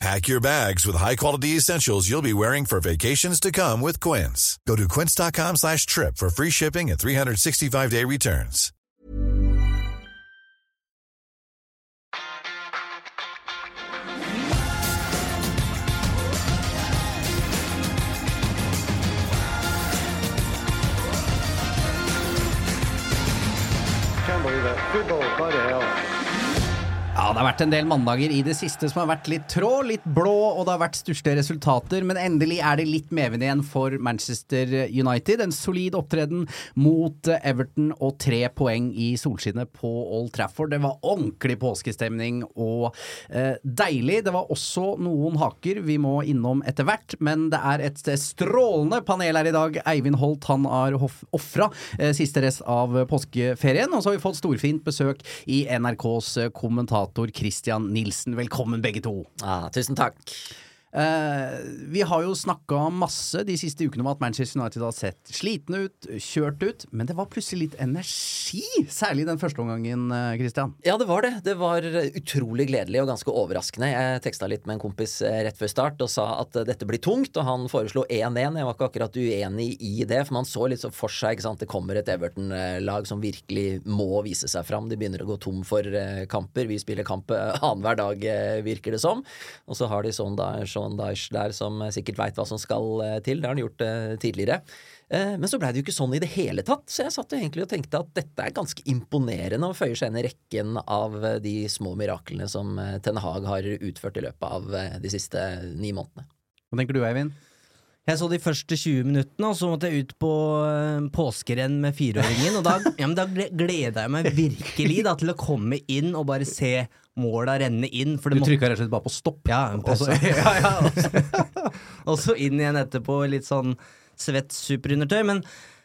Pack your bags with high-quality essentials you'll be wearing for vacations to come with Quince. Go to quince.com slash trip for free shipping and 365-day returns. Can't believe that. Football, by the hell. Ja, det har vært en del mandager i det siste som har vært litt trå, litt blå, og det har vært største resultater, men endelig er det litt medvind igjen for Manchester United. En solid opptreden mot Everton og tre poeng i solskinnet på Old Trafford. Det var ordentlig påskestemning og eh, deilig. Det var også noen haker vi må innom etter hvert, men det er et strålende panel her i dag. Eivind Holt han har ofra eh, siste rest av påskeferien, og så har vi fått storfint besøk i NRKs kommentator Christian Nilsen. Velkommen begge to. Ja, tusen takk. Eh, vi har jo snakka masse de siste ukene om at Manchester United har sett slitne ut, kjørt ut, men det var plutselig litt energi, særlig den første omgangen, eh, Christian. Ja, det var det. Det var utrolig gledelig og ganske overraskende. Jeg teksta litt med en kompis eh, rett før start og sa at eh, dette blir tungt, og han foreslo 1-1. Jeg var ikke akkurat uenig i det, for man så litt så for seg ikke det kommer et Everton-lag som virkelig må vise seg fram. De begynner å gå tom for eh, kamper. Vi spiller kamp eh, annenhver dag, eh, virker det som. Og så har de sånn da Sean Dyesh der som sikkert veit hva som skal eh, til. Det har han gjort eh, tidligere. Eh, Men så blei det jo ikke sånn i det hele tatt, så jeg satt jo egentlig og tenkte at dette er ganske imponerende og føyer seg inn i rekken av de små miraklene som Ten Hag har utført i løpet av de siste ni månedene. Hva tenker du, Eivind? Jeg så de første 20 minuttene, og så måtte jeg ut på påskerenn med fireåringen. Og da, ja, da gleda jeg meg virkelig da, til å komme inn og bare se måla renne inn. Du det måtte- trykka rett og slett bare på stopp. Ja, Og så- ja, ja, og så- inn igjen etterpå, litt sånn svett superundertøy. Men,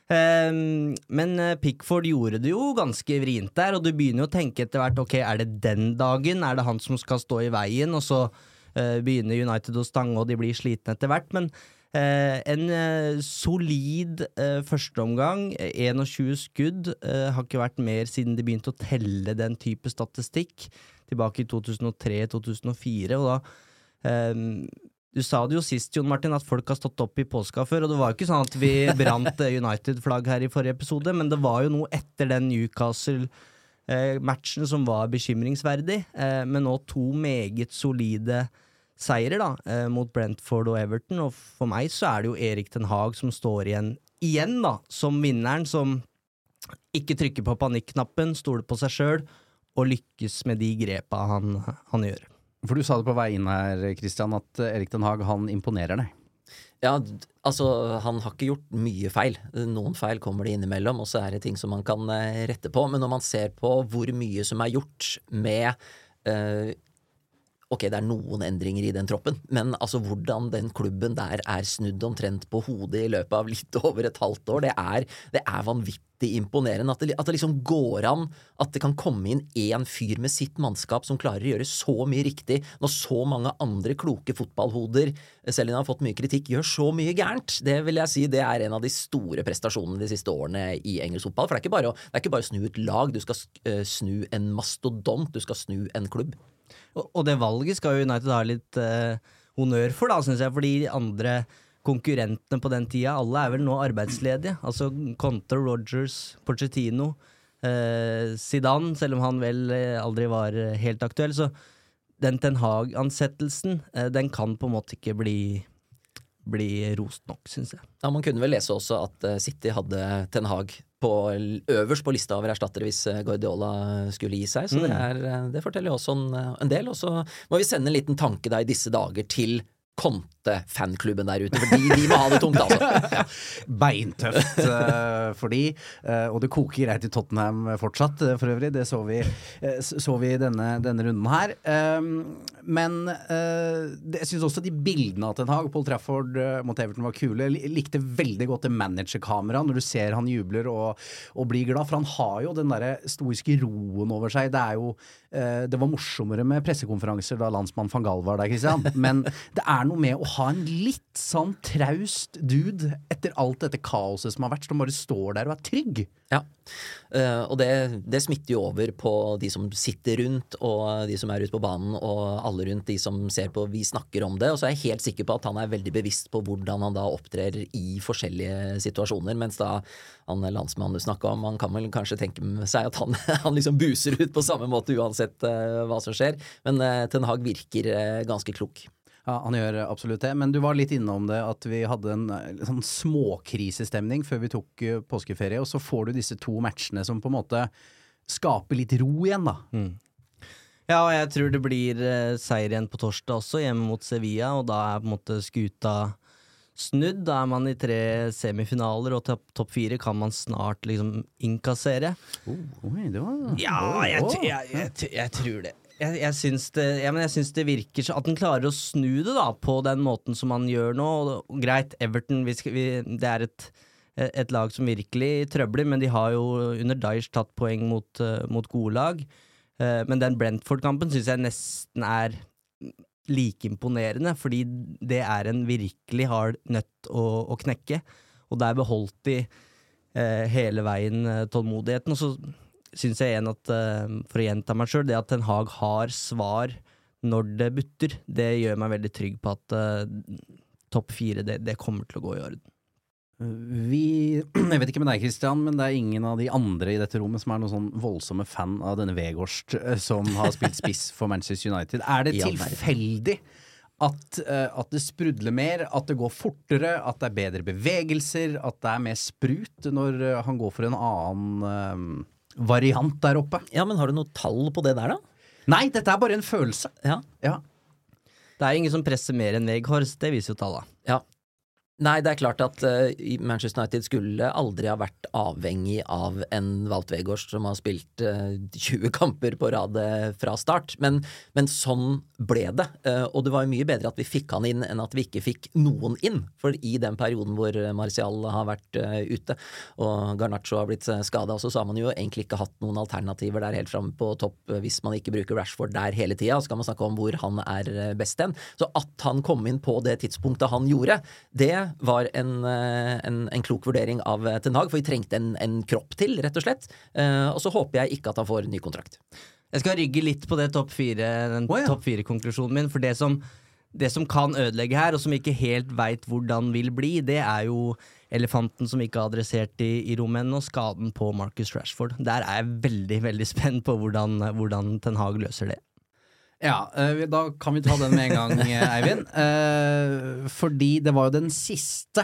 um, men eh, Pickford gjorde det jo ganske vrient der, og du begynner jo å tenke etter hvert ok, er det den dagen? Er det han som skal stå i veien? Og så uh, begynner United å stange, og de blir slitne etter hvert. Men eh, en eh, solid eh, førsteomgang, 21 skudd, eh, har ikke vært mer siden de begynte å telle den type statistikk tilbake i 2003-2004, og da um, Du sa det jo sist, Jon Martin, at folk har stått opp i påska før, og det var jo ikke sånn at vi brant eh, United-flagg her i forrige episode, men det var jo noe etter den Newcastle-matchen som var bekymringsverdig, Med men nå to meget solide seirer da, eh, mot Brentford og Everton, og for meg så er det jo Erik Den Haag som står igjen, igjen da, som vinneren, som ikke trykker på panikknappen, stoler på seg sjøl, og lykkes med de grepa han, han gjør. For du sa det på vei inn her, Christian, at Erik Den Haag han imponerer deg. Ja, altså, han har ikke gjort mye feil. Noen feil kommer det innimellom, og så er det ting som man kan eh, rette på. Men når man ser på hvor mye som er gjort med eh, Ok, det er noen endringer i den troppen, men altså hvordan den klubben der er snudd omtrent på hodet i løpet av litt over et halvt år, det er, det er vanvittig imponerende. At det, at det liksom går an at det kan komme inn én fyr med sitt mannskap som klarer å gjøre så mye riktig, når så mange andre kloke fotballhoder, selv om de har fått mye kritikk, gjør så mye gærent. Det vil jeg si det er en av de store prestasjonene de siste årene i engelsk fotball. For det er ikke bare å, det er ikke bare å snu et lag, du skal eh, snu en mastodont, du skal snu en klubb. Og, og det valget skal United ha litt eh, honnør for, da, syns jeg, fordi de andre konkurrentene på den tida, alle er vel nå arbeidsledige. Altså Conte, Rogers, Pochettino, eh, Zidane, selv om han vel eh, aldri var eh, helt aktuell. Så den Ten Hag-ansettelsen, eh, den kan på en måte ikke bli, bli rost nok, syns jeg. Ja, Man kunne vel lese også at eh, City hadde Ten Hag på, øverst på lista over erstattere hvis eh, Guardiola skulle gi seg. Så det, er, eh, det forteller jo også en, en del. Og så må vi sende en liten tanke da i disse dager til Conte-fanklubben der ute, for de, de må ha det tungt, altså. Beintøft uh, for de, uh, og det koker greit i Tottenham fortsatt, uh, for øvrig. Det så vi, så vi denne, denne, runden her. Um, men det, jeg syns også de bildene av Ten Hag, Paul Trafford mot Everton, var kule. Jeg likte veldig godt det managerkameraet når du ser han jubler og, og, blir glad, for han har jo den derre stoiske roen over seg. Det er jo Det var morsommere med pressekonferanser da landsmann van Gahl var der, Christian, men det er noe med å ha en litt sånn traust dude etter alt dette kaoset som har vært, som bare står der og er trygg. Ja, uh, og det, det, smitter jo over på de som sitter rundt, og de som er ute på banen, og alle rundt de som ser på Vi snakker om det. Og så er jeg helt sikker på at han er veldig bevisst på hvordan han da opptrer i forskjellige situasjoner, mens da han landsmannen du snakka om, han kan vel kanskje tenke seg at han, han liksom buser ut på samme måte uansett uh, hva som skjer. Men uh, Ten Hag virker ganske klok. Ja, Han gjør absolutt det. Men du var litt innom det at vi hadde en sånn småkrisestemning før vi tok uh, påskeferie, og så får du disse to matchene som på en måte skaper litt ro igjen, da. Mm. Ja, og jeg tror det blir uh, seier igjen på torsdag også, hjemme mot Sevilla, og da er på en måte skuta snudd. Da er man i tre semifinaler, og topp top fire kan man snart liksom innkassere. Oh, oi, det var Ja, jeg, jeg, jeg, jeg tror det jeg, jeg, syns det, ja, jeg syns det virker så At han klarer å snu det da på den måten som han gjør nå. Greit, Everton vi skal, vi, det er et, et, lag som virkelig trøbler, men de har jo under Dyesh tatt poeng mot, uh, mot gode lag. Uh, men den Brentford-kampen syns jeg nesten er like imponerende, fordi det er en virkelig hard nøtt å, å knekke. Og der beholdt de uh, hele veien tålmodigheten. Og så syns jeg igjen at, uh, for å gjenta meg sjøl, det at Ten Hag har svar når det butter, det gjør meg veldig trygg på at uh, topp fire, det, det, kommer til å gå i orden. Vi, jeg vet ikke med deg, Christian, men det er ingen av de andre i dette rommet som er noen sånn voldsomme fan av denne Vegårst eh, som har spilt spiss for Manchester United. Er det tilfeldig at, uh, at, det sprudler mer, at det går fortere, at det er bedre bevegelser, at det er mer sprut når han går for en annen variant der oppe. Ja, Men har du noe tall på det der, da? Nei, dette er bare en følelse. Ja. ja. Det er ingen som presser mer enn Weghorst, det viser jo tallene. Nei, det er klart at uh, Manchester United skulle aldri ha vært avhengig av en Walt Weghorst som har spilt uh, eh, 20 kamper på rad uh, fra start, men, men, sånn ble det. og det var jo mye bedre at vi fikk han inn enn at vi ikke fikk noen inn. For i den perioden hvor Martial har vært ute og Garnaccio har blitt uh, skada, så har man jo egentlig ikke hatt noen alternativer der helt framme på topp hvis man ikke bruker Rashford der hele tida. Så kan man snakke om hvor han er best hen. Så at han kom inn på det tidspunktet han gjorde, det var en, eh, en, en klok vurdering av eh, Ten Hag, for vi trengte en, en, kropp til, rett og slett. Eh, og så håper jeg ikke at han får ny kontrakt. Jeg skal rygge litt på det topp fire, den oh, ja. topp fire-konklusjonen min, for det som, det som kan ødelegge her, og som ikke helt veit hvordan vil bli, det er jo elefanten som ikke er adressert i, i rommet ennå, skaden på Marcus Rashford. Der er jeg veldig veldig spent på hvordan, hvordan Ten Hag løser det. Ja, uh, da kan vi ta den med en gang, eh, Eivind. Uh, fordi det var jo den siste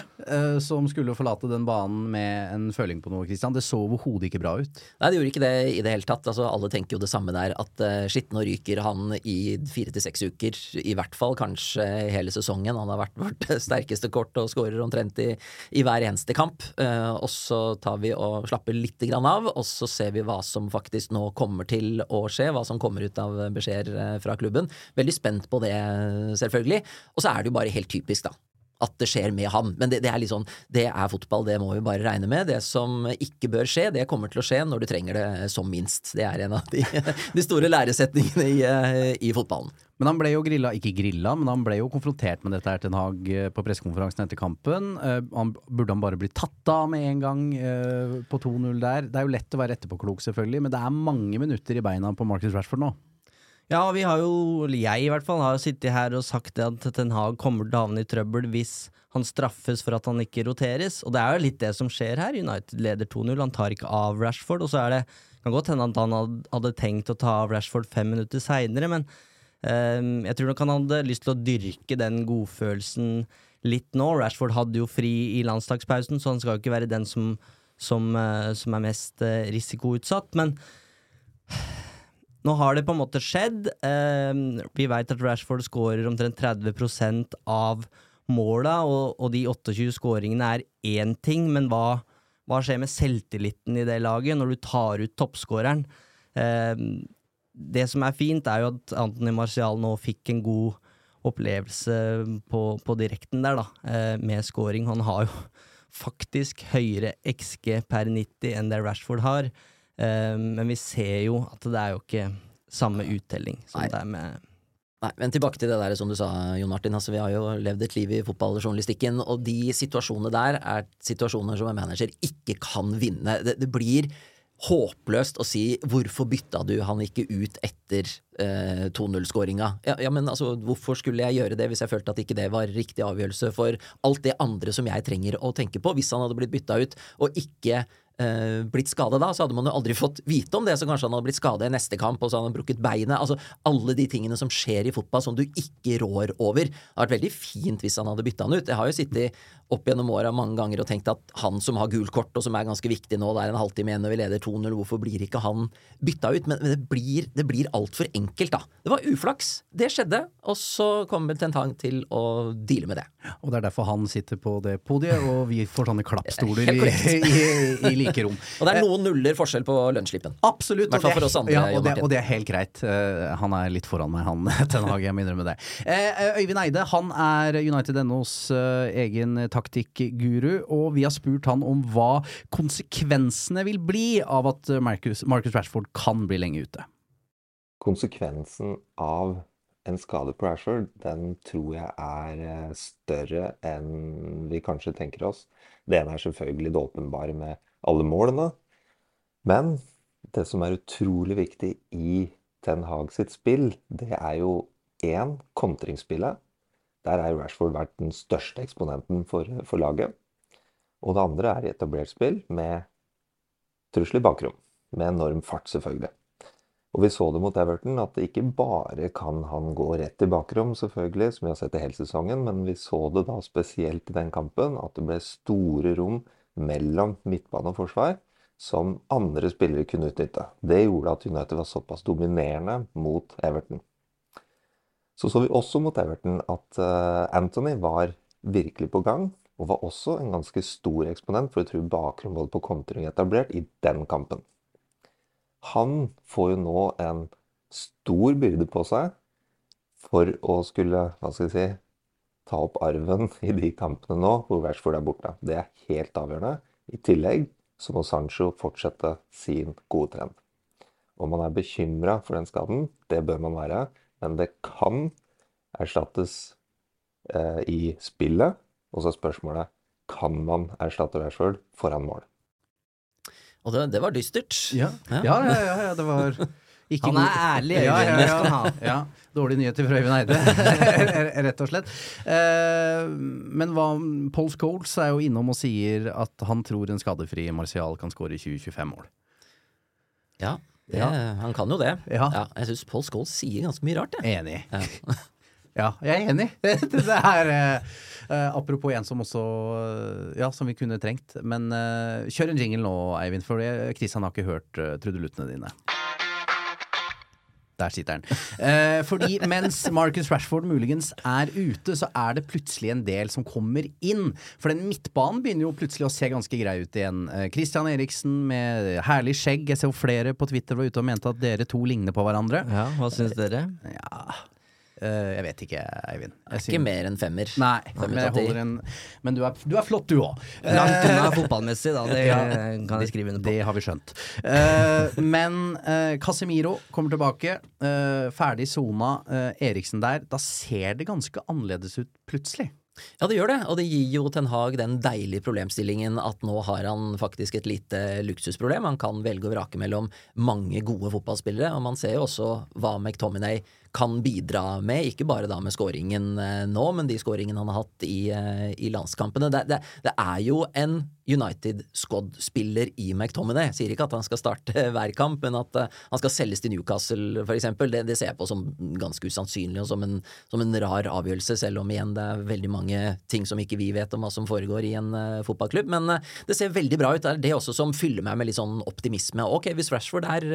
som skulle forlate den banen med en føling på noe, Christian. Det så overhodet ikke bra ut. Nei, det gjorde ikke det i det hele tatt. Altså, alle tenker jo det samme der. At shit, nå ryker han i fire til seks uker. I hvert fall kanskje hele sesongen. Han har vært vårt sterkeste kort og skårer omtrent i, i hver eneste kamp. og så tar vi og slapper litt av, og så ser vi hva som faktisk nå kommer til å skje. Hva som kommer ut av beskjeder fra klubben. Veldig spent på det, selvfølgelig. Og så er det jo bare helt typisk, da at det skjer med ham. Men det, det, er litt sånn, det er fotball, det må vi bare regne med. Det som ikke bør skje, det kommer til å skje når du trenger det som minst. Det er en av de, de store læresetningene i, i, fotballen. Men han ble jo grilla, ikke grilla, men han ble jo konfrontert med dette her til en Hag på pressekonferansen etter kampen. Uh, han, burde han bare bli tatt av med en gang uh, på 2-0 der? Det er jo lett å være etterpåklok, selvfølgelig, men det er mange minutter i beina på Marcus Rashford nå. Ja, vi har jo, jeg i hvert fall, har jo sittet her og sagt at Ten Hag kommer til å havne i trøbbel hvis han straffes for at han ikke roteres. Og det er jo litt det som skjer her. United leder 2-0, han tar ikke av Rashford. Og så er det kan godt hende at han hadde tenkt å ta av Rashford fem minutter seinere, men um, jeg tror nok han hadde lyst til å dyrke den godfølelsen litt nå. Rashford hadde jo fri i landslagspausen, så han skal jo ikke være den som som, uh, som er mest uh, risikoutsatt. Men nå har det på en måte skjedd. Eh, vi veit at Rashford skårer omtrent 30% av måla, og, og de 28 skåringene er én ting, men hva, hva skjer med selvtilliten i det laget når du tar ut toppskåreren? Eh, det som er fint, er jo at Anthony Marcial nå fikk en god opplevelse på, på direkten der, da, eh, med scoring. Han har jo faktisk høyere XG per 90 enn det Rashford har. Eh, men vi ser jo at det er jo ikke samme uttelling som Nei. det er med Nei, men tilbake til det der som du sa, Jon Martin. Altså, vi har jo levd et liv i fotballjournalistikken, og de situasjonene der er situasjoner som en manager ikke kan vinne. Det, det blir håpløst å si 'hvorfor bytta du han ikke ut etter eh, 2-0-skåringa'? Ja, ja, men altså, hvorfor skulle jeg gjøre det hvis jeg følte at ikke det var riktig avgjørelse for alt det andre som jeg trenger å tenke på? Hvis han hadde blitt bytta ut og ikke eh, blitt skada da, så hadde man jo aldri fått vite om det. Så kanskje han hadde blitt skada i neste kamp, og så hadde han brukket beinet. Altså alle de tingene som skjer i fotball som du ikke rår over. Det hadde vært veldig fint hvis han hadde bytta han ut. Jeg har jo sittet opp gjennom åra mange ganger og tenkt at han som har gult kort, og som er ganske viktig nå, det er en halvtime igjen og vi leder 2-0, hvorfor blir ikke han bytta ut? Men, men det blir, det blir altfor enkelt, da. Det var uflaks. Det skjedde, og så kommer Tentang til å deale med det. Og det er derfor han sitter på det podiet, og vi får sånne klappstoler i, i, i like rom. Og det er noen nuller forskjell på lønnsslippen. Absolutt. Og det er- andre, Ja, og, det, og det er helt greit. Eh, han er litt foran meg, han Ten Hag, jeg må innrømme det. Eh, Øyvind Eide han er United NOs egen egen taktikkguru, og vi har spurt han om hva konsekvensene vil bli av at Marcus, Marcus Rashford kan bli lenge ute. Konsekvensen av en skade på Rashford, den tror jeg er eh, større enn vi kanskje tenker oss. Det ene er selvfølgelig det åpenbare med alle målene. Men det som er utrolig viktig i Ten Hag sitt spill, det er jo én kontringsspillet. Der er Rashford vært den største eksponenten for, for laget. Og det andre er i etablert spill med trussel i bakrom. Med enorm fart, selvfølgelig. Og vi så det mot Everton, at det ikke bare kan han gå rett i bakrom, selvfølgelig, som vi har sett i hele sesongen, men vi så det da spesielt i den kampen, at det ble store rom mellom midtbane og forsvar som andre spillere kunne utnytte. Det gjorde at United var såpass dominerende mot Everton. Så så vi også mot Everton at eh, Anthony var virkelig på gang, og var også en ganske stor eksponent for å tro bakrom både på kontring etablert i den kampen. Han får jo nå en stor byrde på seg for å skulle, hva skal jeg si, ta opp arven i de kampene nå hvor Rashford er borte. Det er helt avgjørende. I tillegg så må Sancho fortsette sin gode trend. Om man er bekymra for den skaden, det bør man være, men det kan erstattes eh, i spillet. Og så er spørsmålet kan man erstatte Rashford foran mål. Og det, det var dystert. Ja, ja, ja, ja, ja det var ikke Han er ærlig, Ja, Øyvind. ja, ja. Ja, dårlige nyheter fra Øyvind Eide, rett og slett. Eh, men hva Paul Scholes er jo innom og sier at han tror en skadefri Martial kan skåre 20-25 mål. Ja, det, Ja. han kan jo det. Ja. jeg syns Paul Scholl sier ganske mye rart, jeg. Enig. Ja. Ja, jeg er enig. Det er eh, eh, Apropos en som også eh, Ja, som vi kunne trengt. Men eh, kjør en jingle nå, Eivind, for Christian har ikke hørt uh, trudeluttene dine. Der sitter han. Eh, fordi mens Marcus Rashford muligens er ute, så er det plutselig en del som kommer inn. For den midtbanen begynner jo plutselig å se ganske grei ut igjen. Eh, Christian Eriksen med herlig skjegg. Jeg ser jo flere på Twitter var ute og mente at dere to ligner på hverandre. Ja, hva syns dere? Eh, Jeg vet ikke, Eivind. Jeg Ikke mer enn femmer. Nei, Fem men, en, men du, er, du er flott, du òg. Langt unna fotballmessig, da. Det Ja. kan jeg skrive under på. Det har vi skjønt. Uh, men uh, Casemiro kommer tilbake. eh, ferdig sona. eh, Eriksen der. Da ser det ganske annerledes ut plutselig. Ja, det gjør det, og det gir jo Ten Hag den deilige problemstillingen at nå har han faktisk et lite luksusproblem. Han kan velge og vrake mellom mange gode fotballspillere, og man ser jo også hva McTominay kan bidra med, ikke bare da med skåringen eh, nå, men de skåringene han har hatt i, eh, i landskampene. Det, det, det er jo en United Squad-spiller i McTominay. Sier ikke at han skal starte hver kamp, men at uh, han skal selges til Newcastle f.eks. Det, det ser jeg på som ganske usannsynlig og som en, som en, rar avgjørelse, selv om igjen det er veldig mange ting som ikke vi vet om hva som foregår i en uh, fotballklubb. Men uh, det ser veldig bra ut. Det er det også som fyller meg med litt sånn optimisme. Ok, hvis Rashford er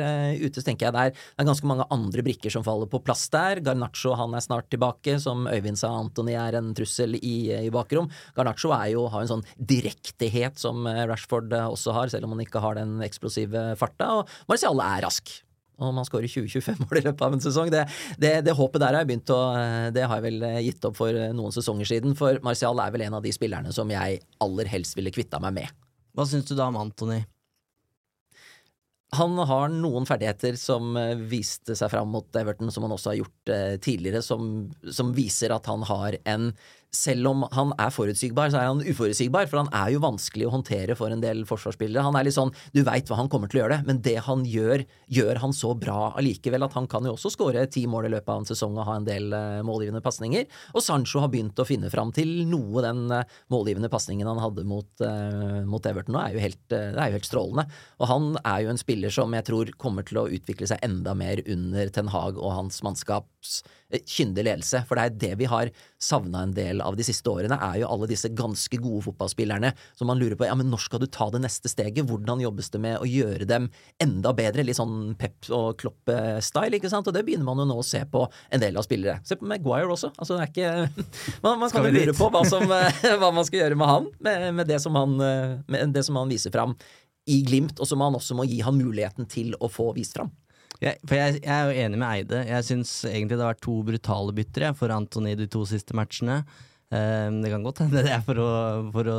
ute, så tenker jeg det er ganske mange andre brikker som faller på plass der. Garnaccio han er snart tilbake. Som Øyvind sa, Antony er en trussel i, i bakrom. Garnaccio er jo, har en sånn direktehet som eh, Rashford eh, også har, selv om han ikke har den eksplosive farta. Og Marcial er rask. Og om han skårer 20-25 mål i løpet av en sesong, det, det, det, håpet der har jeg begynt å eh, Det har jeg vel gitt opp for noen sesonger siden. For Marcial er vel en av de spillerne som jeg aller helst ville kvitta meg med. Hva syns du da om Antony? Han har noen ferdigheter som viste seg fram mot Everton, som han også har gjort tidligere, som, som viser at han har en selv om han er forutsigbar, så er han uforutsigbar. For han er jo vanskelig å håndtere for en del forsvarsspillere. Han er litt sånn Du veit hva han kommer til å gjøre men det han gjør, gjør han så bra allikevel at han kan jo også skåre ti mål i løpet av en sesong og ha en del uh, målgivende pasninger. Og Sancho har begynt å finne fram til noe den uh, målgivende pasningen han hadde mot, uh, mot Everton nå, er jo, helt, det er jo helt strålende. Og han er jo en spiller som jeg tror kommer til å utvikle seg enda mer under Ten Hag og hans mannskaps kyndig ledelse. For det er det vi har savna en del av de siste årene, er jo alle disse ganske gode fotballspillerne som man lurer på ja, men når skal du ta det neste steget? Hvordan jobbes det med å gjøre dem enda bedre? Litt sånn Pep og Klopp-style, ikke sant? Og det begynner man jo nå å se på en del av spillere. Se på Maguire også. Altså, det er ikke Man, man kan jo lure på hva, som, hva, man skal gjøre med han, med, med, det, som han med det som han viser fram i Glimt, og som man også må gi han muligheten til å få vist fram. Jeg, jeg, jeg, er jo enig med Eide. Jeg syns egentlig det har vært to brutale bytter for Antony de to siste matchene. Um, det kan godt hende det er for å, for å,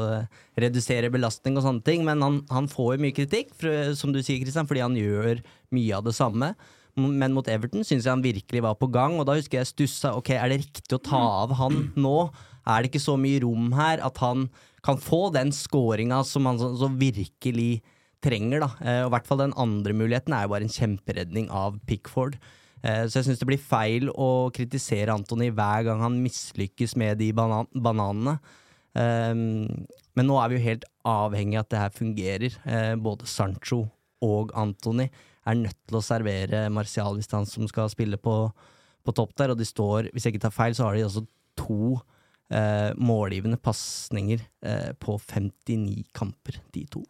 redusere belastning og sånne ting, men han, han får jo mye kritikk, for, som du sier, Christian, fordi han gjør mye av det samme. Men mot Everton syns jeg han virkelig var på gang, og da husker jeg stussa. Ok, er det riktig å ta av han nå? Er det ikke så mye rom her at han kan få den scoringa som han så, så virkelig trenger. da. Eh, og i hvert fall Den andre muligheten er jo bare en kjemperedning av Pickford. Eh, så jeg syns det blir feil å kritisere Antony hver gang han mislykkes med de banan bananene. Um, men nå er vi jo helt avhengig av at det her fungerer. Uh, både Sancho og Antony er nødt til å servere Martial hvis han som skal spille på, på, topp der. Og de står, hvis jeg ikke tar feil, så har de også to eh, målgivende pasninger eh, på 59 kamper, de to.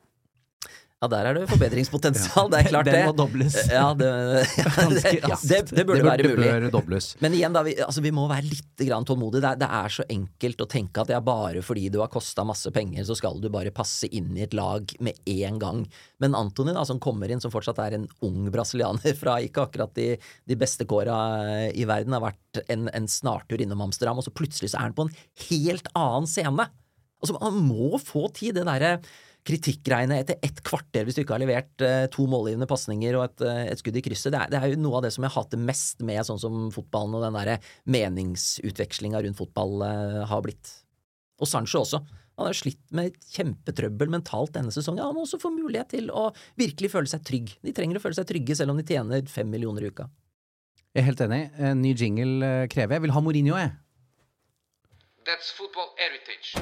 Ja, der er det forbedringspotensial. Det er klart, det. Den må dobles. Ja, det, ja, det, det, det burde være mulig. Bør dobles. Men igjen, da, vi, altså, vi må være litt tålmodige. Er, det er, så enkelt å tenke at det er bare fordi du har kosta masse penger, så skal du bare passe inn i et lag med en gang. Men Antony, da, som kommer inn, som fortsatt er en ung brasilianer fra ikke akkurat de, de beste kåra i verden, har vært en, en snartur innom Amsterdam, og så plutselig så er han på en helt annen scene. Altså, Han må få tid. det der kritikkgreiene etter ett kvarter hvis du ikke har levert uh, to målgivende pasninger og et, uh, et, skudd i krysset. Det er, det er, jo noe av det som jeg hater mest med sånn som fotballen og den derre meningsutvekslinga rundt fotball uh, har blitt. Og Sancho også. Han har slitt med kjempetrøbbel mentalt denne sesongen. Han må også få mulighet til å virkelig føle seg trygg. De trenger å føle seg trygge selv om de tjener fem millioner i uka. Jeg er helt enig. En ny jingle krever. Jeg vil ha Mourinho, jeg. That's football heritage.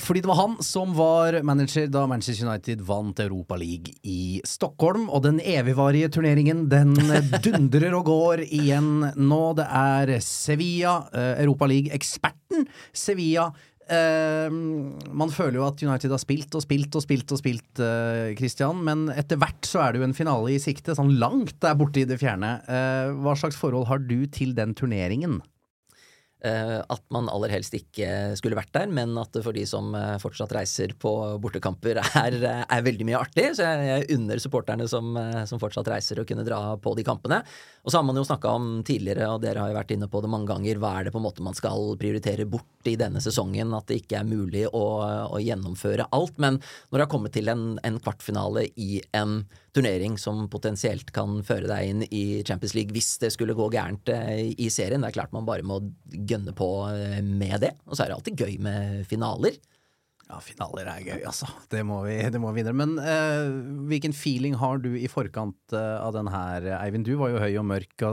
Fordi det var han som var manager da Manchester United vant Europa League i Stockholm. Og den evigvarige turneringen, den dundrer og går igjen nå. Det er Sevilla, uh, Europa League-eksperten Sevilla. Uh, man føler jo at United har spilt og spilt og spilt og spilt, uh, Christian. Men etter hvert så er det jo en finale i sikte, sånn langt der borte i det fjerne. hva slags forhold har du til den turneringen? Eh, at man aller helst ikke skulle vært der, men at for de som eh, fortsatt reiser på bortekamper, er, er veldig mye artig. Så jeg, jeg unner supporterne som, eh, som, fortsatt reiser, å kunne dra på de kampene. Og så har man jo snakka om tidligere, og dere har jo vært inne på det mange ganger, hva er det på en måte man skal prioritere bort i denne sesongen? At det ikke er mulig å, å gjennomføre alt. Men når det har kommet til en, en kvartfinale i en turnering som potensielt kan føre deg inn i Champions League hvis det skulle gå gærent eh, i serien. Det er klart man bare må gønne på eh, med det. Og så er det alltid gøy med finaler. Ja, finaler er gøy, altså. Det må vi, det må vi videre. Men uh, hvilken feeling har du i forkant av den her, Eivind? Du var jo høy og mørk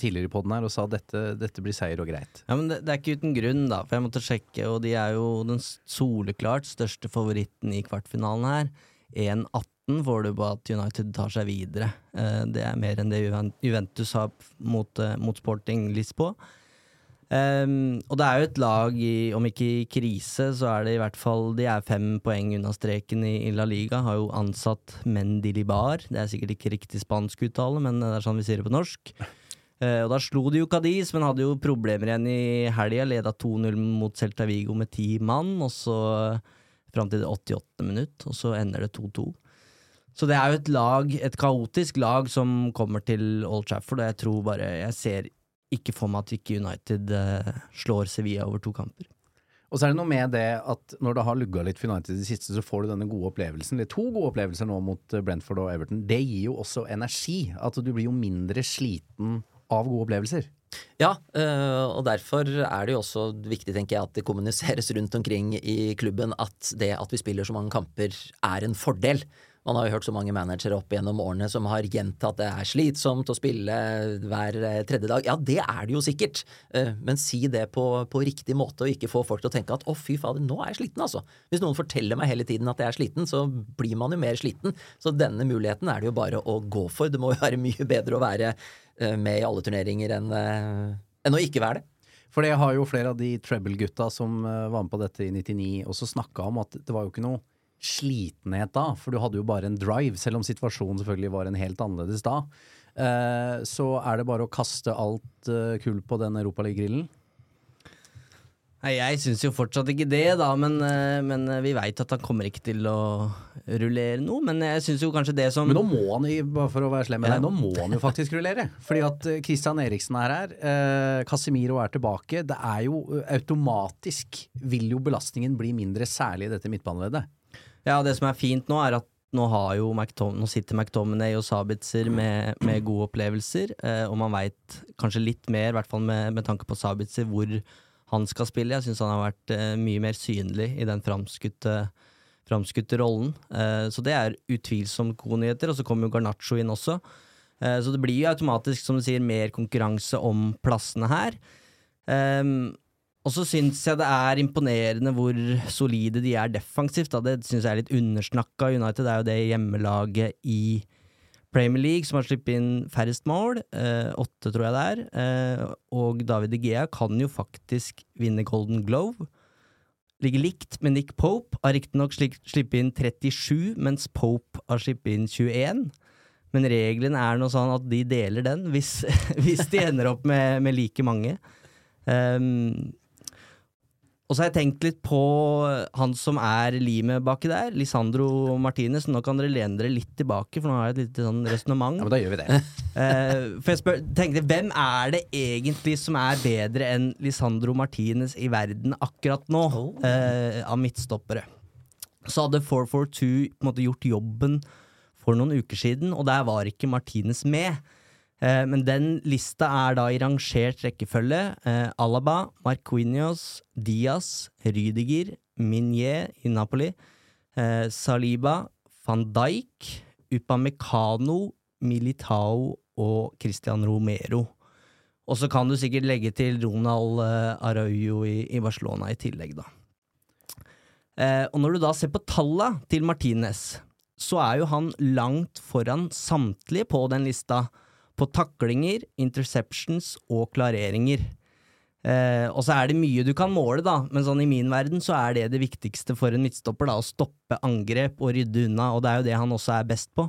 tidligere på den her og sa dette, dette blir seier og greit. Ja, men det, det er ikke uten grunn, da, for jeg måtte sjekke, og de er jo den soleklart største favoritten i kvartfinalen her. 1,18 får du på at United tar seg videre. Eh, det er mer enn det Juventus har mot, eh, mot Sporting Lisboa. Um, og det er jo et lag, i, om ikke i krise, så er det i hvert fall De er fem poeng unna streken i, i La Liga. Har jo ansatt Mendilibar. Det er sikkert ikke riktig spansk uttale, men det er sånn vi sier det på norsk. Uh, og da slo de jo Cadiz, men hadde jo problemer igjen i helga. Leda 2-0 mot Celta Vigo med ti mann, og så fram til det 88. minutt, og så ender det 2-2. Så det er jo et lag, et kaotisk lag som kommer til Old Trafford, og jeg tror bare Jeg ser ikke for meg at ikke United eh, slår Sevilla over to kamper. Og så er det noe med det at når det har lugga litt for United i det siste, så får du denne gode opplevelsen. Det er to gode opplevelser nå mot eh, Brentford og Everton. Det gir jo også energi. At du blir jo mindre sliten av gode opplevelser. Ja, øh, og derfor er det jo også viktig, tenker jeg, at det kommuniseres rundt omkring i klubben at det at vi spiller så mange kamper er en fordel. Man har jo hørt så mange managere opp gjennom årene som har gjentatt det er slitsomt å spille hver eh, tredje dag. Ja, det er det jo sikkert, eh, men si det på, på riktig måte, og ikke få folk til å tenke at å, fy fader, nå er jeg sliten, altså. Hvis noen forteller meg hele tiden at jeg er sliten, så blir man jo mer sliten. Så denne muligheten er det jo bare å gå for. Det må jo være mye bedre å være eh, med i alle turneringer enn, enn å ikke være det. For det har jo flere av de treble-gutta som var med på dette i 99 også snakka om, at det var jo ikke noe slitenhet da, for du hadde jo bare en drive, selv om situasjonen selvfølgelig var en helt annerledes da. Eh, så er det bare å kaste alt eh, kull på den Europaliga-grillen. Nei, Jeg syns jo fortsatt ikke det, da, men, eh, men vi veit at han kommer ikke til å rullere noe. Men jeg syns jo kanskje det som Men nå må han, bare for å være slem med Ja. deg, nå må han jo faktisk rullere. Fordi at Kristian Christian Eriksen er her, eh, Casemiro er tilbake. Det er jo automatisk vil jo belastningen bli mindre, særlig i dette midtbaneleddet. Ja, det som er fint nå, er at nå, McTom nå sitter McTominay og Sabitzer med, med gode opplevelser, eh, og man veit kanskje litt mer, i hvert fall med, med tanke på Sabitzer, hvor han skal spille. Jeg syns han har vært eh, mye mer synlig i den framskutte rollen. Eh, så det er utvilsomt gode nyheter. Og så kommer jo Garnaccio inn også. Eh, så det blir jo automatisk, som du sier, mer konkurranse om plassene her. Um, og så syns jeg det er imponerende hvor solide de er defensivt. Da. Det syns jeg er litt undersnakka. United er jo det hjemmelaget i Premier League som har sluppet inn færrest mål. Eh, åtte, tror jeg det er. Eh, og David De Gea kan jo faktisk vinne Golden Glove. Ligger likt med Nick Pope. Har riktignok sluppet inn 37, mens Pope har sluppet inn 21. Men regelen er noe sånn at de deler den, hvis, hvis de ender opp med, med like mange. Um, og så har jeg tenkt litt på han som er limet baki der, Lisandro Martinez. Nå kan dere lene dere litt tilbake, for nå har jeg et lite sånn resonnement. Ja, men da gjør vi det. Eh, for jeg spør, tenkte, hvem er det egentlig som er bedre enn Lisandro Martinez i verden akkurat nå, uh, av midtstoppere? Så hadde 442 på en måte gjort jobben for noen uker siden, og der var ikke Martinez med. Eh, men den lista er da i rangert rekkefølge. Eh, Alaba, Marquinhos, Diaz, Rydiger, Minier i Napoli, eh, Saliba, van Dijk, Upamecano, Militao og Christian Romero. Og så kan du sikkert legge til Ronald Araujo i, Barcelona i tillegg, da. Og når du da ser på talla til Martinez, så er jo han langt foran samtlige på den lista på taklinger, interceptions og klareringer. Eh, og så er det mye du kan måle, da, men sånn i min verden så er det det viktigste for en midtstopper, da, å stoppe angrep og rydde unna, og det er jo det han også er best på.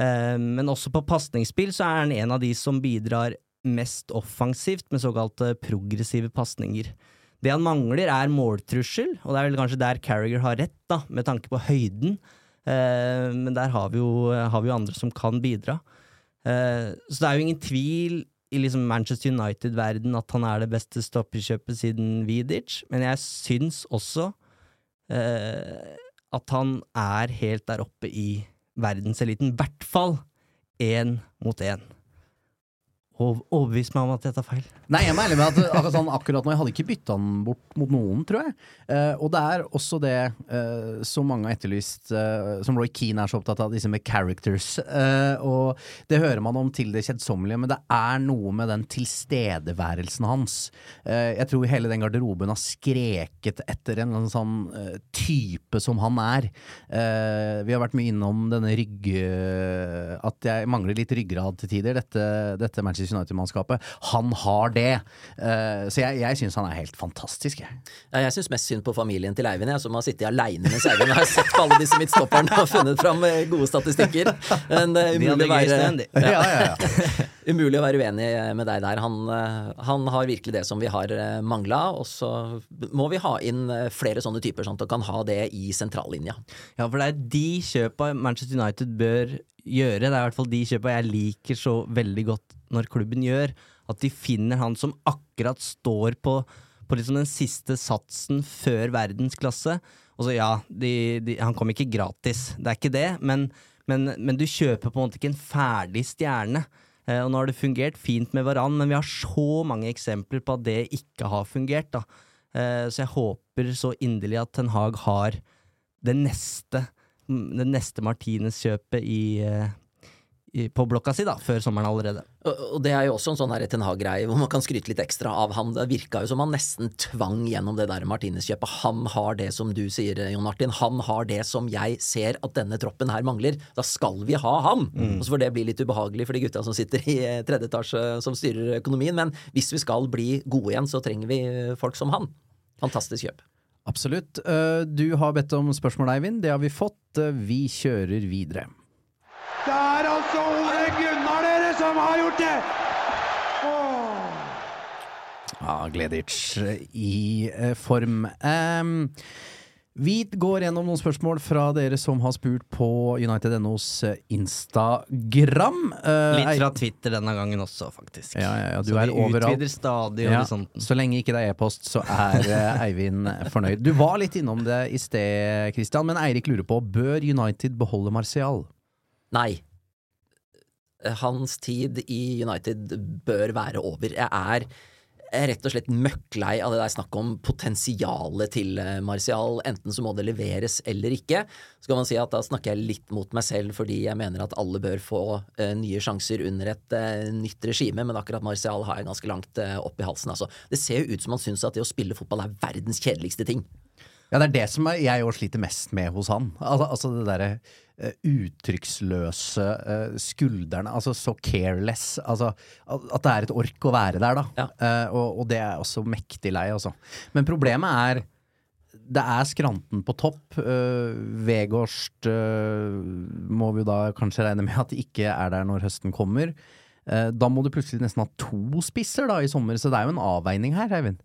Eh, men også på pasningsspill så er han en av de som bidrar mest offensivt med såkalte progressive pasninger. Det han mangler, er måltrussel, og det er vel kanskje der Carriger har rett, da, med tanke på høyden. Eh, men der har vi, jo, har vi jo andre som kan bidra. Eh, så det er jo ingen tvil i liksom Manchester United-verden at han er det beste stopperkjøpet siden Vidic, men jeg syns også eh, at han er helt der oppe i verdenseliten. I hvert fall én mot én. Ov- Overbevis meg om at jeg tar feil. Nei, jeg må ærlig med at akkurat, sånn, akkurat nå Jeg hadde ikke bytta den bort mot noen, tror jeg. Eh, og det er også det eh, som mange har etterlyst, eh, som Roy Keane er så opptatt av, disse med characters. Eh, og det hører man om til det kjedsommelige, men det er noe med den tilstedeværelsen hans. Eh, jeg tror hele den garderoben har skreket etter en eller sånn eh, type som han er. Vi har vært mye innom denne rygge... At jeg mangler litt ryggrad til tider, dette, dette Manchester United-mannskapet. Han har det. Eh, så jeg, jeg syns han er helt fantastisk, jeg. Ja, Jeg syns mest synd på familien til Eivind, jeg, som har sittet aleine mens Eivind har sett på alle disse midtstopperne og funnet fram eh, gode statistikker. Men det er umulig, å være. Ja, ja, ja. umulig å være uenig med deg der. Han, eh, han har virkelig det som vi har mangla, og så må vi ha inn eh, flere sånne typer, sånn at han kan ha det i sentrallinja. Ja, for det er de kjøpa Manchester United bør gjøre. Det er i hvert fall de kjøpa jeg liker så veldig godt når klubben gjør. At de finner han som akkurat står på, på liksom den siste satsen før verdensklasse. Og så ja, de, de, han kom ikke gratis, det er ikke det, men, men, men du kjøper på en måte ikke en ferdig stjerne. Eh, og nå har det fungert fint med Varan, men vi har så mange eksempler på at det ikke har fungert. da. Eh, så jeg håper så inderlig at Ten Hag har det neste det neste Martinez-kjøpet i, eh, på blokka si, da, før sommeren allerede. Og og det er jo også en sånn Ten Hag-greie hvor man kan skryte litt ekstra av han. Det virka jo som han nesten tvang gjennom det der Martinez-kjøpet. Han har det som du sier, Jon Martin. Han har det som jeg ser at denne troppen her mangler. Da skal vi ha han! Og så får det bli litt ubehagelig for de gutta som sitter i eh, tredje etasje som styrer økonomien. Men hvis vi skal bli gode igjen, så trenger vi eh, folk som han. Fantastisk kjøp. Absolutt. Eh, Du har bedt om spørsmål, Eivind. Det har vi fått. Vi kjører videre. Det er altså Ole Gunnar dere som har gjort det! Ja, Gleditsch i eh, form. Um, vi går gjennom noen spørsmål fra dere som har spurt på United.nos Instagram. Uh, Litt fra Twitter denne gangen også, faktisk. Ja, ja, ja, du så er vi overalt. utvider stadig litt så lenge ikke det er e-post, så er uh, Eivind fornøyd. Du var litt innom det i sted, Christian, men Eirik lurer på bør United beholde Martial? Nei. Hans tid i United bør være over. Jeg er rett og slett møkklei av det der snakket om potensialet til eh, Martial. Enten så må det leveres eller ikke. Så kan man si at da snakker jeg litt mot meg selv fordi jeg mener at alle bør få eh, nye sjanser under et eh, nytt regime, men akkurat Martial har jeg ganske langt opp i halsen. Altså. Det ser jo ut som han syns at det å spille fotball er verdens kjedeligste ting. Ja, det er det som jeg sliter mest med hos han. Altså, altså det derre uttrykksløse eh, skuldrene, altså så careless. Altså at at det er et ork å være der, da. Ja. Eh, og, og det er jeg også mektig lei, altså. Men problemet er det er skranten på topp. Uh, Vegårst uh, må vi da kanskje regne med at det ikke er der når høsten kommer. Uh, da må du plutselig nesten ha to spisser da i sommer, så det er jo en avveining her, Eivind.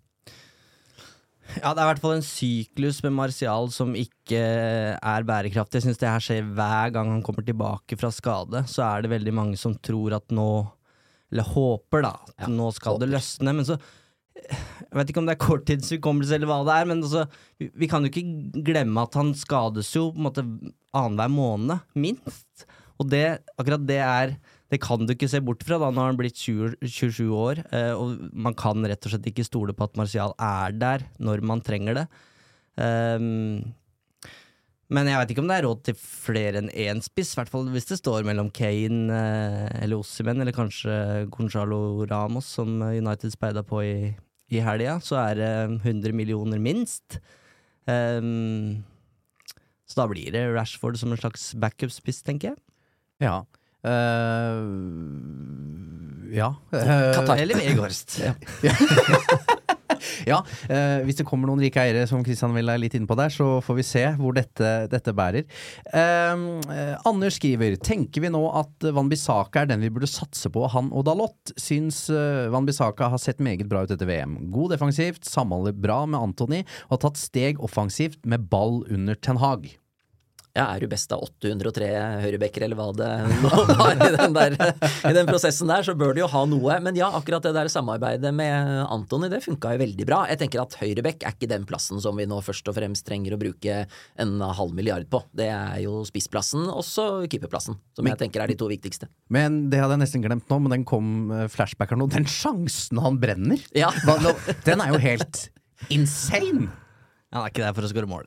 Ja, det er i hvert fall en syklus med Martial som ikke er bærekraftig. Jeg syns det her skjer hver gang han kommer tilbake fra skade. Så er det veldig mange som tror at nå Eller håper, da. At Ja, nå skal det løsne. Men så Jeg vet ikke om det er korttidshukommelse eller hva det er, men altså, vi, vi kan jo ikke glemme at han skades jo på en måte annenhver måned, minst. Og det, akkurat det er Det kan du ikke se bort fra da har han blitt 20, 27 år, eh, og man kan rett og slett ikke stole på at Martial er der når man trenger det. Ehm, men jeg vet ikke om det er råd til flere enn én spiss, i hvert fall hvis det står mellom Kane eh, eller Ossimen, eller kanskje Gonzalo Ramos, som United speida på i, i helga, så er det 100 millioner minst. Ehm, så da blir det Rashford som en slags backup-spiss, tenker jeg. Ja. Eh, ja. Eh, Eller Vegårst. Ja, eh, hvis det kommer noen rike eiere som Kristian vil er litt inne på der, så får vi se hvor dette, dette bærer. Uh, Anders skriver Tenker vi nå at Van Bissaka er den vi burde satse på, han og Dalot? Syns Van Bissaka har sett meget bra ut etter VM. God defensivt, samhandler bra med Antony og har tatt steg offensivt med ball under Ten Hag. Ja, er du best av 803 høyrebekker, eller hva det nå var i den, der, i den prosessen der, så bør du jo ha noe. Men ja, akkurat det der samarbeidet med Antony, det funka jo veldig bra. Jeg tenker at høyrebekk er ikke den plassen som vi nå først og fremst trenger å bruke en halv milliard på. Det er jo spissplassen, også keeperplassen, som jeg tenker er de to viktigste. Men det hadde jeg nesten glemt nå, men den kom flashbackeren flashbacker nå. Den sjansen han brenner, Ja. Den er jo helt insane! Han er ikke der for å skåre mål.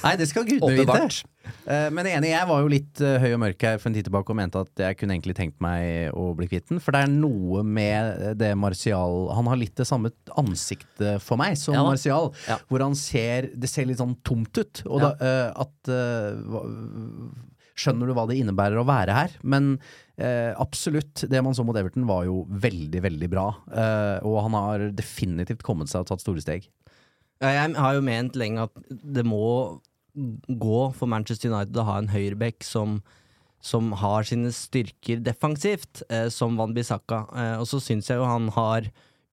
Nei, det skal gudene vite. Eh, Men enig, jeg var jo litt eh, høy og mørk her for en tid tilbake og mente at jeg kunne egentlig tenkt meg å bli kvitt den. For det er noe med det Martial Han har litt det samme ansiktet for meg som Ja. Martial. Ja. Hvor han ser Det ser litt sånn tomt ut. Og Ja. da, eh, at Skjønner du hva det innebærer å være her? Men eh, absolutt, det man så mot Everton var jo veldig, veldig bra. Eh, og han har definitivt kommet seg og tatt store steg. Jeg har jo ment lenge at det må gå for Manchester United å ha en høyreback som, som har sine styrker defensivt, eh, som Van Bissaka. Eh, og så syns jeg jo han har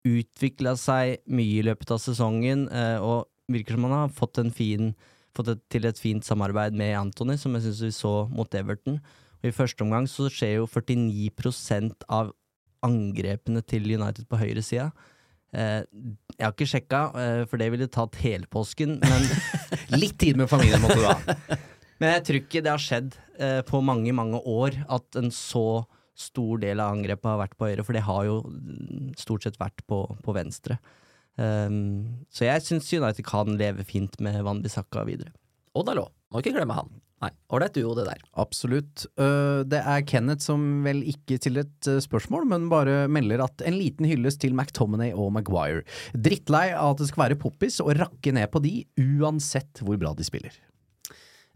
utvikla seg mye i løpet av sesongen, eh, og virker som han har fått, fin, fått et, til et fint samarbeid med Anthony, som jeg syns vi så mot Everton. Og I første omgang så skjer jo 49% av angrepene til United på høyresida. Eh, jeg har ikke sjekka, eh, for det ville tatt hele påsken, men Litt tid med familien måtte du ha. Men jeg tror ikke det har skjedd eh, på mange, mange år at en så stor del av angrepet har vært på høyre, for det har jo mm, stort sett vært på, på venstre. Um, så jeg syns United kan leve fint med Van Bissaka videre. Og Dalot. Må ikke glemme han. Nei, ålreit duo, det der. Absolutt. Øh, Det er Kenneth som vel ikke stiller et øh, spørsmål, men bare melder at en liten hyllest til McTominay og Maguire. Drittlei av at det skal være poppis og rakke ned på de, uansett hvor bra de spiller.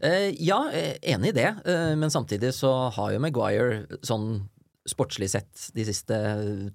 Eh, ja, eh, enig i det, eh, men samtidig så har jo Maguire sånn sportslig sett de siste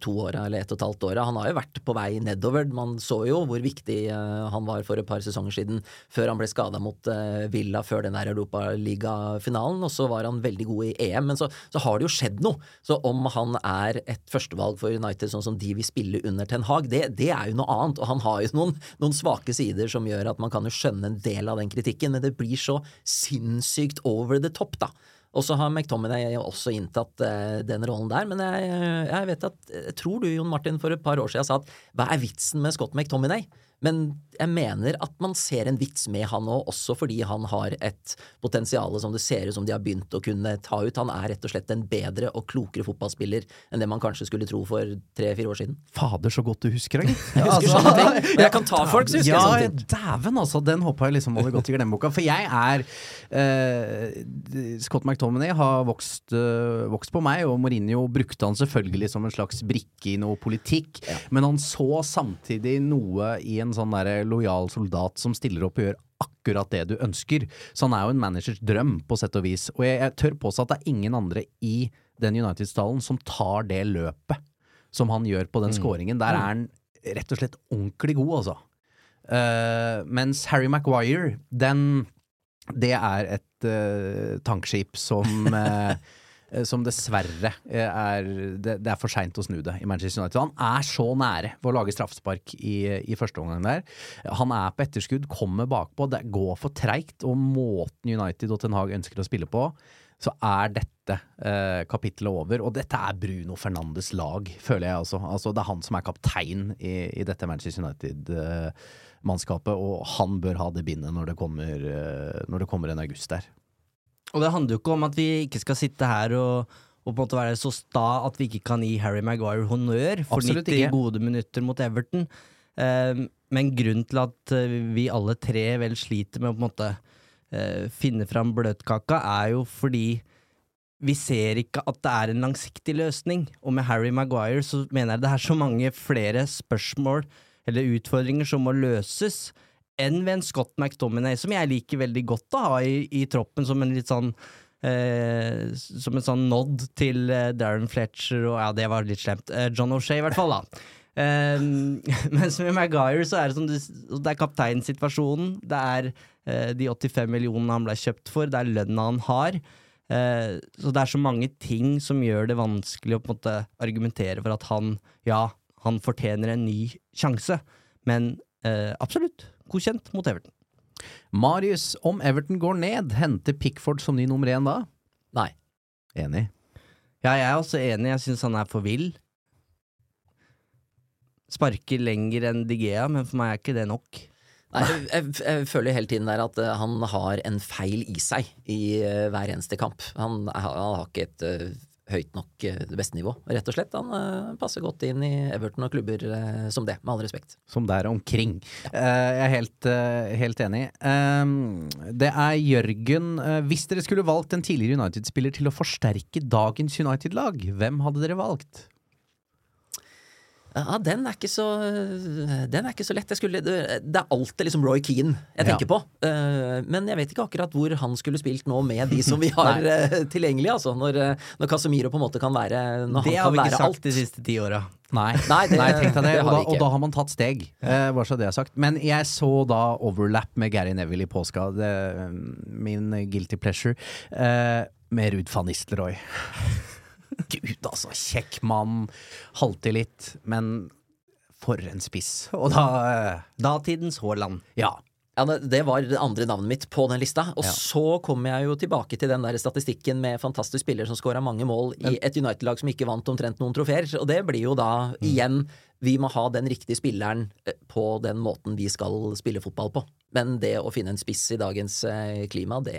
to åra eller ett og et halvt åra. Han har jo vært på vei nedover. Man så jo hvor viktig eh, han var for et par sesonger siden, før han ble skada mot eh, Villa før den der Europaligafinalen, og så var han veldig god i EM. Men så, så har det jo skjedd noe. Så om han er et førstevalg for United sånn som de vil spille under Ten Hag, det, det er jo noe annet. Og han har jo noen, noen svake sider som gjør at man kan jo skjønne en del av den kritikken, men det blir så sinnssykt over the top, da. Og så har McTominay også inntatt eh, den rollen der, men jeg, jeg vet at Jeg tror du, Jon Martin, for et par år siden sa at hva er vitsen med Scott McTominay? Men jeg mener at man ser en vits med han òg, også fordi han har et potensial som det ser ut som de har begynt å kunne ta ut. Han er rett og slett en bedre og klokere fotballspiller enn det man kanskje skulle tro for tre-fire år siden. Fader, så godt du husker det. Jeg husker sånne ting. Jeg kan ta folk, så husker ja, sånne ting. Dæven, altså. Den hoppa jeg liksom hadde gått i glemmeboka. For jeg er eh, Scott McTominay har vokst, eh, vokst på meg, og Mourinho brukte han selvfølgelig som en slags brikke i noe politikk. Men han så samtidig noe i en sånn der lojal soldat som stiller opp og gjør akkurat det du ønsker. Så han er jo en managers drøm, på sett og vis. Og jeg, jeg tør påstå at det er ingen andre i den United-stallen som tar det løpet som han gjør på den scoringen. Der er han rett og slett ordentlig god, altså. Uh, mens Harry Maguire, den Det er et uh, tankskip som uh, eh, som dessverre eh, er Det, det er for seint å snu det i Manchester United. Han er så nære ved å lage straffespark i, i første omgang der. Han er på etterskudd, kommer bakpå. Det går for treigt, og måten United og Ten Hag ønsker å spille på, så er dette eh, kapittelet over. Og dette er Bruno Fernandes lag, føler jeg altså. altså det er han som er kaptein i, i dette Manchester United-mannskapet, og han bør ha det bindet når det kommer, eh, når det kommer en august der. Og det handler jo ikke om at vi ikke skal sitte her og, og på en måte være så sta at vi ikke kan gi Harry Maguire honnør for Absolutt 90 ikke. gode minutter mot Everton. Um, men grunnen til at eh, vi alle tre vel sliter med å på en måte uh, finne fram bløtkaka, er jo fordi vi ser ikke at det er en langsiktig løsning. Og med Harry Maguire så mener jeg det er så mange flere spørsmål eller utfordringer som må løses enn ved en Scott McDominay, som jeg liker veldig godt å ha i, i troppen som en litt sånn eh, Som en sånn nod til eh, Darren Fletcher og Ja, det var litt slemt. Eh, John O'Shea, i hvert fall, da. Eh, mens med Maguire så er det som du, Det er kapteinsituasjonen, det er eh, de 85 millionene han ble kjøpt for, det er lønna han har. Eh, så det er så mange ting som gjør det vanskelig å på en måte argumentere for at han, ja, han fortjener en ny sjanse. Men eh, absolutt, godkjent mot Everton. Marius, om Everton går ned, henter Pickford som ny nummer én da? Nei. Enig. Ja, jeg er også enig. Jeg syns han er for vill. Sparker lenger enn Digea, men for meg er ikke det nok. Nei, jeg, jeg, føler hele tiden der at eh, han har en feil i seg i eh, hver eneste kamp. Han, han har ikke et eh, høyt nok det beste nivå, rett og slett. Han eh, passer godt inn i Everton og klubber eh, som det, med all respekt. Som der omkring. Eh, jeg er helt, eh, helt enig. Um, det er Jørgen. eh, hvis dere skulle valgt en tidligere United-spiller til å forsterke dagens United-lag, hvem hadde dere valgt? Ja, den er ikke så Den er ikke så lett. Skulle, det, er alltid liksom Roy Keane jeg tenker Ja. på. Eh, men jeg vet ikke akkurat hvor han skulle spilt nå med de som vi har eh, tilgjengelig. Altså, når, eh, når Casemiro på en måte kan være Når Det han har vi ikke sagt alt. de siste ti åra. Nei, Nei, det- deg det. og, da, og da har man tatt steg, eh, bare så det er sagt. Men jeg så da Overlap med Gary Neville i påska. Det, min guilty pleasure. Eh, med Ruud van Nistelrooy. Gud, altså. Kjekk mann. Halter litt, men for en spiss. Og da eh, Datidens Haaland. Ja. Ja, det, var det andre navnet mitt på den lista. Og Ja. så kommer jeg jo tilbake til den der statistikken med fantastisk spiller som scora mange mål i et United-lag som ikke vant omtrent noen trofeer. Og det blir jo da igjen Vi må ha den riktige spilleren eh, på den måten vi skal spille fotball på. Men det å finne en spiss i dagens eh, klima, det,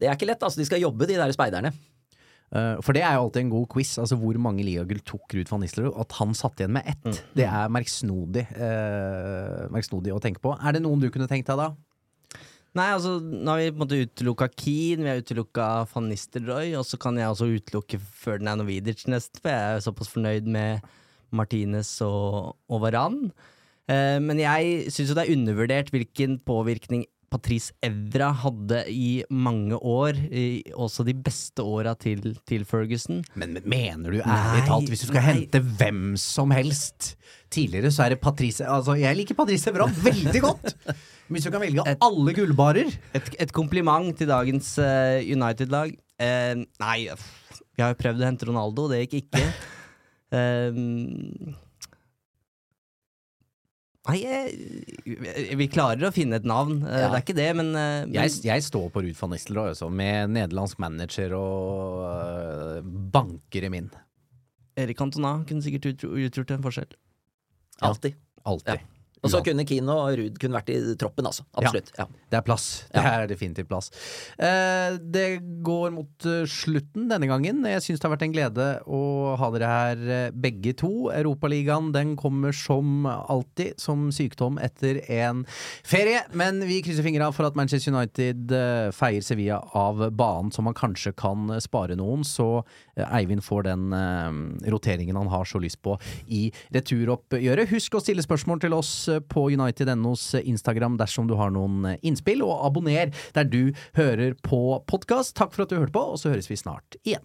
det er ikke lett. Altså, de skal jobbe, de der speiderne. Eh, for det er jo alltid en god quiz. Altså Hvor mange ligagull tok Ruud van Nistelrooy? At han satt igjen med ett, det er merksnodig, eh, merksnodig å tenke på. Er det noen du kunne tenkt deg da? Nei, altså, nå har vi på en måte utelukka Keane, vi har utelukka van Nistelrooy, og så kan jeg også utelukke Ferdinand og Vidic nesten, for jeg er såpass fornøyd med Martinez og, og Varan. Eh, men jeg syns jo det er undervurdert hvilken påvirkning Patrice Evra hadde i mange år, i også de beste åra til, til Ferguson. Men men mener du ærlig talt, hvis du skal nei. hente hvem som helst Tidligere så er det Patrice Altså, jeg liker Patrice Evra veldig godt! Men hvis du kan velge alle gullbarer Et, et kompliment til dagens uh, United-lag. Uh, nei, vi har jo prøvd å hente Ronaldo, det gikk ikke. Uh, nei, eh, vi klarer å finne et navn, eh, Ja. det er ikke det, men, eh, men jeg, jeg står på Ruud van Nistelrooy, også, med nederlandsk manager og øh, banker i min. Erik Antona kunne sikkert utgjort en forskjell. Alltid. Alltid. Og så Ja. kunne Kino og Ruud kunne vært i troppen, altså. Absolutt. Ja. Det er plass. Det Ja. er definitivt plass. Eh, det går mot eh, slutten denne gangen. Jeg syns det har vært en glede å ha dere her eh, begge to. Europaligaen den kommer som alltid som sykdom etter en ferie. Men vi krysser fingra for at Manchester United eh, feier Sevilla av banen, så man kanskje kan spare noen. Så Eivind får den eh, roteringen han har så lyst på i returoppgjøret. Husk å stille spørsmål til oss på United.nos Instagram dersom du har noen innspill, og abonner der du hører på podkast. Takk for at du hørte på, og så høres vi snart igjen.